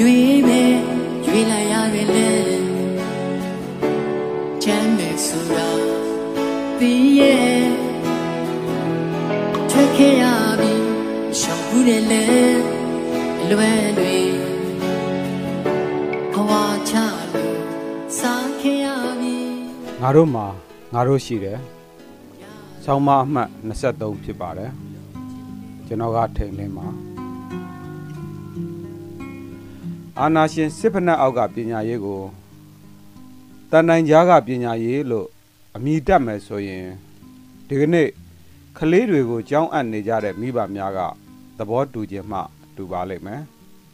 ရွေးမယ်ရွေးလိုက်ရတယ်လေချမ်းမယ်ဆိုတာပြီးရဲ့ထွက်ခဲ့ရပြီရှောင်ဘူးတယ်လေအလွယ်တွေဘဝချလို့စားခဲ့ရပြီငါတို့မှာငါတို့ရှိတယ်။ဆောင်းမအမှတ်23ဖြစ်ပါတယ်။ကျွန်တော်ကထိန်လင်းပါ အာနာရှင်စစ်ဖက်နှက်အောက်ကပညာရေးကိုတန်နိုင်ကြားကပညာရေးလို့အမိတတ်မယ်ဆိုရင်ဒီကနေ့ကလေးတွေကိုကြောင်းအပ်နေကြတဲ့မိဘများကသဘောတူခြင်းမှတူပါလိမ့်မယ်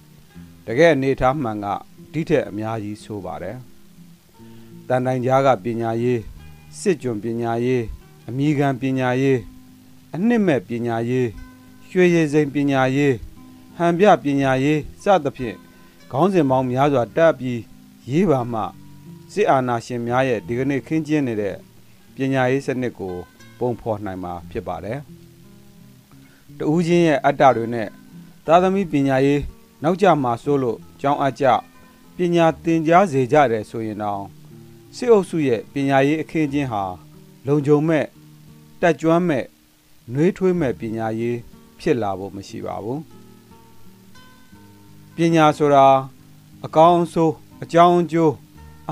။တကယ်အနေထားမှန်ကဒီထက်အများကြီးဆိုပါတယ်။တန်တိုင်ကြားကပညာရေးစစ်ကြွန်ပညာရေးအမိခံပညာရေးအနှစ်မဲ့ပညာရေးရွှေရည်စိန်ပညာရေးဟန်ပြပညာရေးစသဖြင့် ခေါင်းစဉ်ပေါင်းများစွာတက်ပြီးရေးပါမှစစ်အာဏာရှင်များရဲ့ဒီကနေ့ခင်းကျင်းနေတဲ့ပညာရေးစနစ်ကို ပုံဖော်နိုင်မှာဖြစ်ပါတယ်။တဦးချင်းရဲ့အတ္တတွေနဲ့သာသမီပညာရေးနောက်ကျမှာစိုးလို့ကြောင်းအပ်ကြပညာသင်ကြားစေကြတယ်ဆိုရင်တော့စစ်အုပ်စုရဲ့ပညာရေးအခင်းချင်းဟာ လုံခြုံမဲ့တက်ကြွမဲ့နှွေးထွေးမဲ့ပညာရေးဖြစ်လာဖို့မရှိပါဘူး ပညာဆိုတာအကောင်းအဆိုးအကြောင်းအကျိုး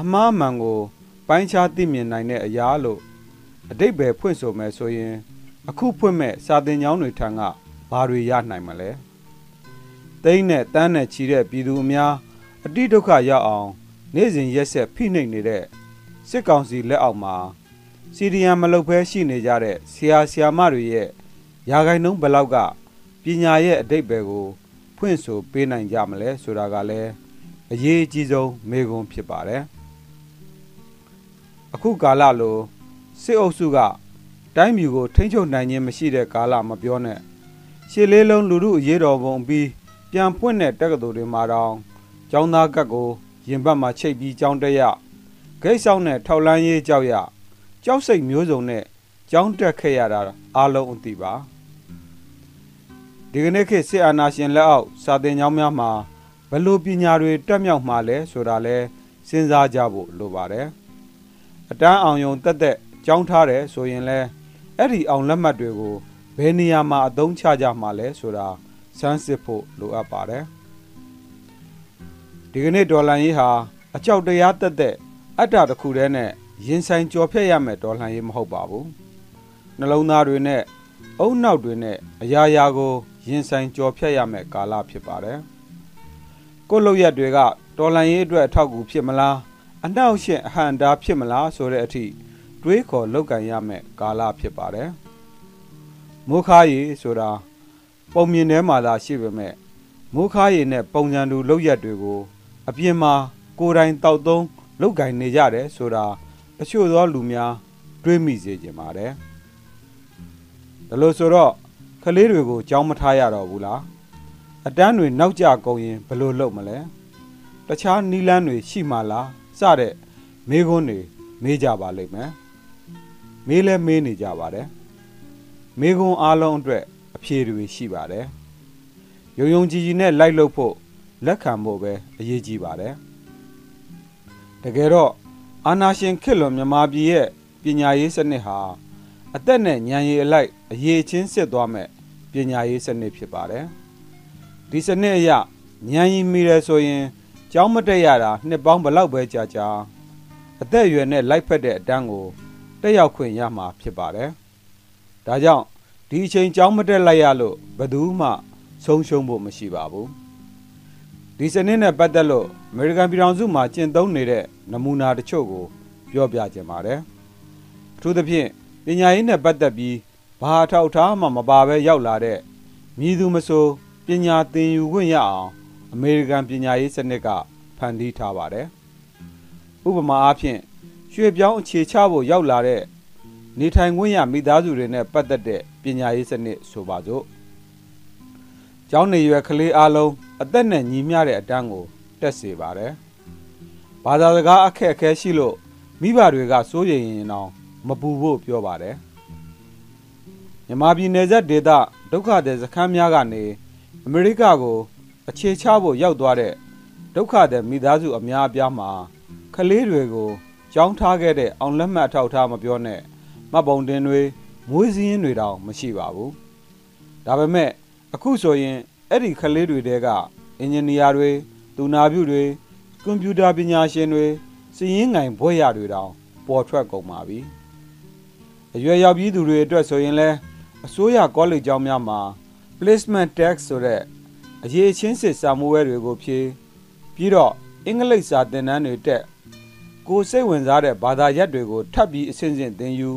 အမှားမှန်ကို ပိုင်းခြားသိမြင်နိုင်တဲ့အရာလို့အတိတ်ပဲဖွင့်ဆိုမယ်ဆိုရင် အခုဖွင့်မဲ့စာသင်ကျောင်းတွေထံကဘာတွေရနိုင်မလဲတိမ့်နဲ့တန်းနဲ့ချီတဲ့ပြည်သူအများအတိဒုက္ခရောက်အောင် နေ့စဉ်ရက်ဆက်ဖိနှိပ်နေတဲ့စစ်ကောင်စီလက်အောက်မှာစီဒီယံမလုပ်ဘဲရှိနေကြတဲ့ဆရာဆရာမတွေရဲ့ယာဂိုင်နှုံးဘလောက်ကပညာရဲ့အတိတ်ပဲကို ဖွင့်ဆိုပေးနိုင်ကြမလဲဆိုတာကလည်းအရေးအကြီးဆုံးမေးခွန်းဖြစ်ပါတယ်အခုကာလလိုစစ်အုပ်စုကတိုင်းပြည်ကိုထိန်းချုပ်နိုင်ခြင်းမရှိတဲ့ကာလမပြောနဲ့ရှစ်လေးလုံးလူမှုအရေးတော်ပုံပြီးပြန်ပွင့်တဲ့တက္ကသိုလ်တွေမှာတောင်ကျောင်းသားကတ်ကိုရင်ဘတ်မှာချိတ်ပြီးကျောင်းတက်ရဂိတ်ဆောင်နဲ့ထောက်လန်းရေးကြောက်ရကြောက်စိတ်မျိုးစုံနဲ့ကျောင်းတက်ခဲ့ရတာအားလုံးအသိပါ ဒီကနေ့ခေတ်စစ်အာဏာရှင်လက်အောက်စာသင်ကျောင်းများမှာဘယ်လိုပညာတွေတက်မြောက်မှာလဲဆိုတာလဲစဉ်းစားကြဖို့လိုပါတယ်အတန်းအောင်ယုံတက်တက်ကျောင်းထားတယ်ဆိုရင်လဲအဲ့ဒီအောင်လက်မှတ်တွေကိုဘယ်နေရာမှာအသုံးချကြမှာလဲဆိုတာစမ်းစစ်ဖို့လိုအပ်ပါတယ်ဒီကနေ့ဒေါ်လာရေးဟာအကြောက်တရားတက်တဲ့အတ္တတစ်ခုတည်းနဲ့ရင်ဆိုင်ကြော်ဖြတ်ရမယ်ဒေါ်လာရေးမဟုတ်ပါဘူးနှလုံးသားတွေနဲ့အုံနောက်တွေနဲ့အရာရာကို ရင်ဆိုင်ကြော်ဖြတ်ရမယ်ကာလဖြစ်ပါတယ်ကိုယ့်လောက်ရက်တွေကဒေါ်လာရေးအတွက်အထောက်အကူဖြစ်မလားအနှောက်အယှက်အဟန့်တားဖြစ်မလားဆိုတဲ့အထိတွေးခေါ်လောက်ကန်ရမယ်ကာလဖြစ်ပါတယ်မိုးခါရီဆိုတာပုံမြင်ထဲမှာသာရှိပေမဲ့မိုးခါရီနဲ့ပုံစံတူလောက်ရက်တွေကို အပြင်မှာကိုယ်တိုင်တောက်သုံးလောက်ကင်နေကြတယ်ဆိုတာတချို့သောလူများတွေးမိစေခြင်းပါတယ်ဒါလို့ဆိုတော့ ကလေးတွေကိုကြောင်းမထားရတော့ဘူးလားအတန်းတွေနောက်ကျကုန်ရင်ဘယ်လိုလုပ်မလဲတခြားနီလန်းတွေရှိမှလားစတဲ့မေးခွန်းတွေမေးကြပါလိမ့်မယ်မေးလဲမေးနေကြပါတယ်မေးခွန်းအားလုံးအတွက်အဖြေတွေရှိပါတယ်ယုံယုံကြည်ကြည်နဲ့လိုက်လုပ်ဖို့လက်ခံဖို့ပဲအရေးကြီးပါတယ်တကယ်တော့အာနာရှင်ခေတ်လွန်မြမာပြည်ရဲ့ပညာရေးစနစ်ဟာ အသက်နဲ့ဉာဏ်ရည်အလိုက်အရေးချင်းစစ်သွားမဲ့ပညာရေးစနစ်ဖြစ်ပါတယ်ဒီစနစ်အရဉာဏ်ရည်မိတယ်ဆိုရင်ကျောင်းမတက်ရတာနှစ်ပေါင်းဘလောက်ပဲကြာကြာအသက်အရွယ်နဲ့လိုက်ဖက်တဲ့အတန်းကိုတက်ရောက်ခွင့်ရမှာဖြစ်ပါတယ်ဒါကြောင့်ဒီအချိန်ကျောင်းမတက်လိုက်ရလို့ဘယ်သူမှဆုံးရှုံးဖို့မရှိပါဘူးဒီစနစ်နဲ့ပတ်သက်လို့အမေရိကန်ပြည်ထောင်စုမှာကျင့်သုံးနေတဲ့နမူနာတချို့ကို ပြောပြခြင်းပါတယ်အထူးသဖြင့် ပညာရေးနဲ့ပတ်သက်ပြီးဘာအထောက်အထားမှမပါဘဲရောက်လာတဲ့မြည်သူမဆိုပညာသင်ယူခွင့်ရအောင်အမေရိကန်ပညာရေးစနစ်ကဖန်တီးထားပါတယ်ဥပမာအားဖြင့်ရွှေပြောင်းအခြေချဖို့ရောက်လာတဲ့နေထိုင်ခွင့်ရမိသားစုတွေနဲ့ပတ်သက်တဲ့ပညာရေးစနစ်ဆိုပါစို့ကျောင်းနေရွယ်ကလေးအလုံးအသက်နဲ့ညီမျှတဲ့အတန်းကိုတက်စေပါတယ်ဘာသာစကားအခက်အခဲရှိလို့မိဘတွေကစိုးရိမ်ရင်တော့ မပူဖို့ပြောပါတယ်မြန်မာပြည်နယ်စပ်ဒေသဒုက္ခသည်စခန်းများကနေအမေရိကကို အခြေချဖို့ရောက်သွားတဲ့ဒုက္ခတဲ့မိသားစုအများအပြားမှာကလေးတွေကိုကြောင်းထားခဲ့တဲ့အောင်လက်မှတ်အထောက်ထားမပြောနဲ့မှတ်ပုံတင်တွေမွေးစည်းရင်းတွေတောင်မရှိပါဘူးဒါပေမဲ့အခုဆိုရင်အဲ့ဒီကလေးတွေတဲကအင်ဂျင်နီယာတွေသူနာပြုတွေကွန်ပျူတာပညာရှင်တွေစီရင်ငိုင်ဘွဲ့ရတွေတောင်ပေါ်ထွက်ကုန်ပါပြီ အရွယ်ရောက်ပြီးသူတွေအတွက်ဆိုရင်လဲအစိုးရကောလိပ်ကျောင်းများမှာ placement tax ဆိုတဲ့အရေးချင်းစစ်စာမိုးဝဲတွေကိုဖြေပြီးတော့အင်္ဂလိပ်စာသင်တန်းတွေတက်ကိုစိတ်ဝင်စားတဲ့ဘာသာရပ်တွေကိုထပ်ပြီးအစဉ်စဉ်သင်ယူ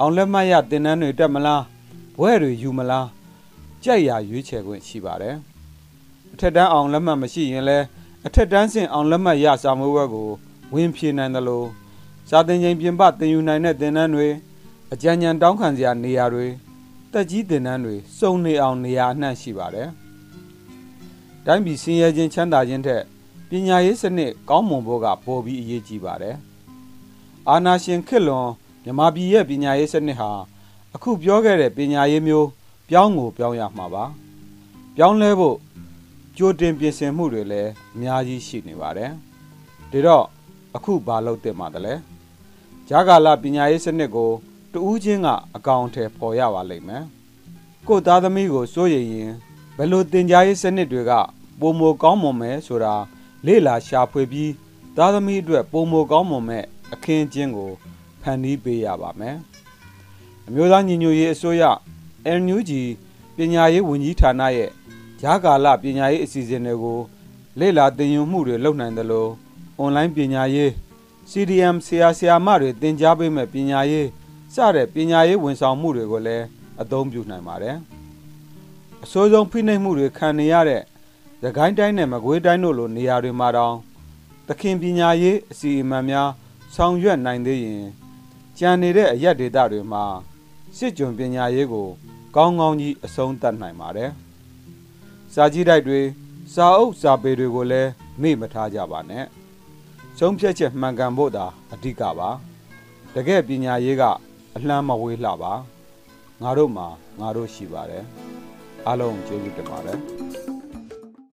အောင်လက်မှတ်ရသင်တန်းတွေတက်မလားဘွဲတွေယူမလားကြိုက်ရာရွေးချယ်ခွင့်ရှိပါတယ်အထက်တန်းအောင်လက်မှတ်မရှိရင်လဲအထက်တန်းဆင့်အောင်လက်မှတ်ရစာမိုးဝဲကိုဝင်ဖြေနိုင်တယ်လို့စာသင်ချိန်ပြင်ပသင်ယူနိုင်တဲ့သင်တန်းတွေ အကြံဉာဏ်တောင်းခံစရာနေရာတွေတက်ကြီးသင်တန်းတွေစုံနေအောင်နေရာအနှံ့ရှိပါတယ်။တိုင်းပြည်စင်ရဲခြင်းချမ်းသာခြင်းထက်ပညာရေးစနစ်ကောင်းမွန်ဖို့ကပိုပြီးအရေးကြီးပါတယ်။အာနာရှင်ခေတ်လွန်မြမပြည်ရဲ့ပညာရေးစနစ်ဟာအခုပြောခဲ့တဲ့ပညာရေးမျိုးပြောင်းကိုပြောင်းရမှာပါ။ပြောင်းလဲဖို့ကြိုတင်ပြင်ဆင်မှုတွေလည်းအများကြီးရှိနေပါတယ်။ဒါတော့အခုဘာလုပ်သင့်ပါသလဲ။ဂျာကာလပညာရေးစနစ်ကို တူးချင်းကအကောင်အထည်ပေါ်ရပါလိမ့်မယ်။ကို့သားသမီးကိုစိုးရိမ်ရင်ဘယ်လိုတင် जा ရေးစနစ်တွေကပုံမကောင်းမွန်မယ်ဆိုတာလေ့လာရှာဖွေပြီးသားသမီးအတွက်ပုံမကောင်းမွန်မဲ့အခင်းကျင်းကိုဖန်တီးပေးရပါမယ်။အမျိုးသားညီညွတ်ရေးအစိုးရ NUG ပညာရေးဝန်ကြီးဌာနရဲ့ဂျာကာလပညာရေးအစီအစဉ်တွေကိုလေ့လာသင်ယူမှုတွေလုပ်နိုင်တယ်လို့အွန်လိုင်းပညာရေး CDM ဆရာဆရာမတွေသင်ကြားပေးမဲ့ပညာရေး စတဲ့ပညာရေးဝန်ဆောင်မှုတွေကိုလည်းအသုံးပြုနိုင်ပါတယ်။အစိုးဆုံးဖိနှိပ်မှုတွေခံနေရတဲ့သခိုင်းတိုင်းနဲ့မကွေးတိုင်းတို့လိုနေရာတွေမှာတောင်သခင်ပညာရေးအစီအမံများဆောင်ရွက်နိုင်သေးရင်ကြံနေတဲ့အရက်ဒေသတွေမှာစစ်ကြုံပညာရေးကို ကောင်းကောင်းကြီးအဆုံးသတ်နိုင်ပါတယ်။စာကြည့်တိုက်တွေစာအုပ်စာပေတွေကိုလည်းမေ့မထားကြပါနဲ့။ဆုံးဖြတ်ချက်မှန်ကန်ဖို့သာအဓိကပါ။တကယ်ပညာရေးက အလှမ်းမဝေးလှပါငါတို့မှာငါတို့ရှိပါတယ်အားလုံးကျေးဇူးတင်ပါတယ်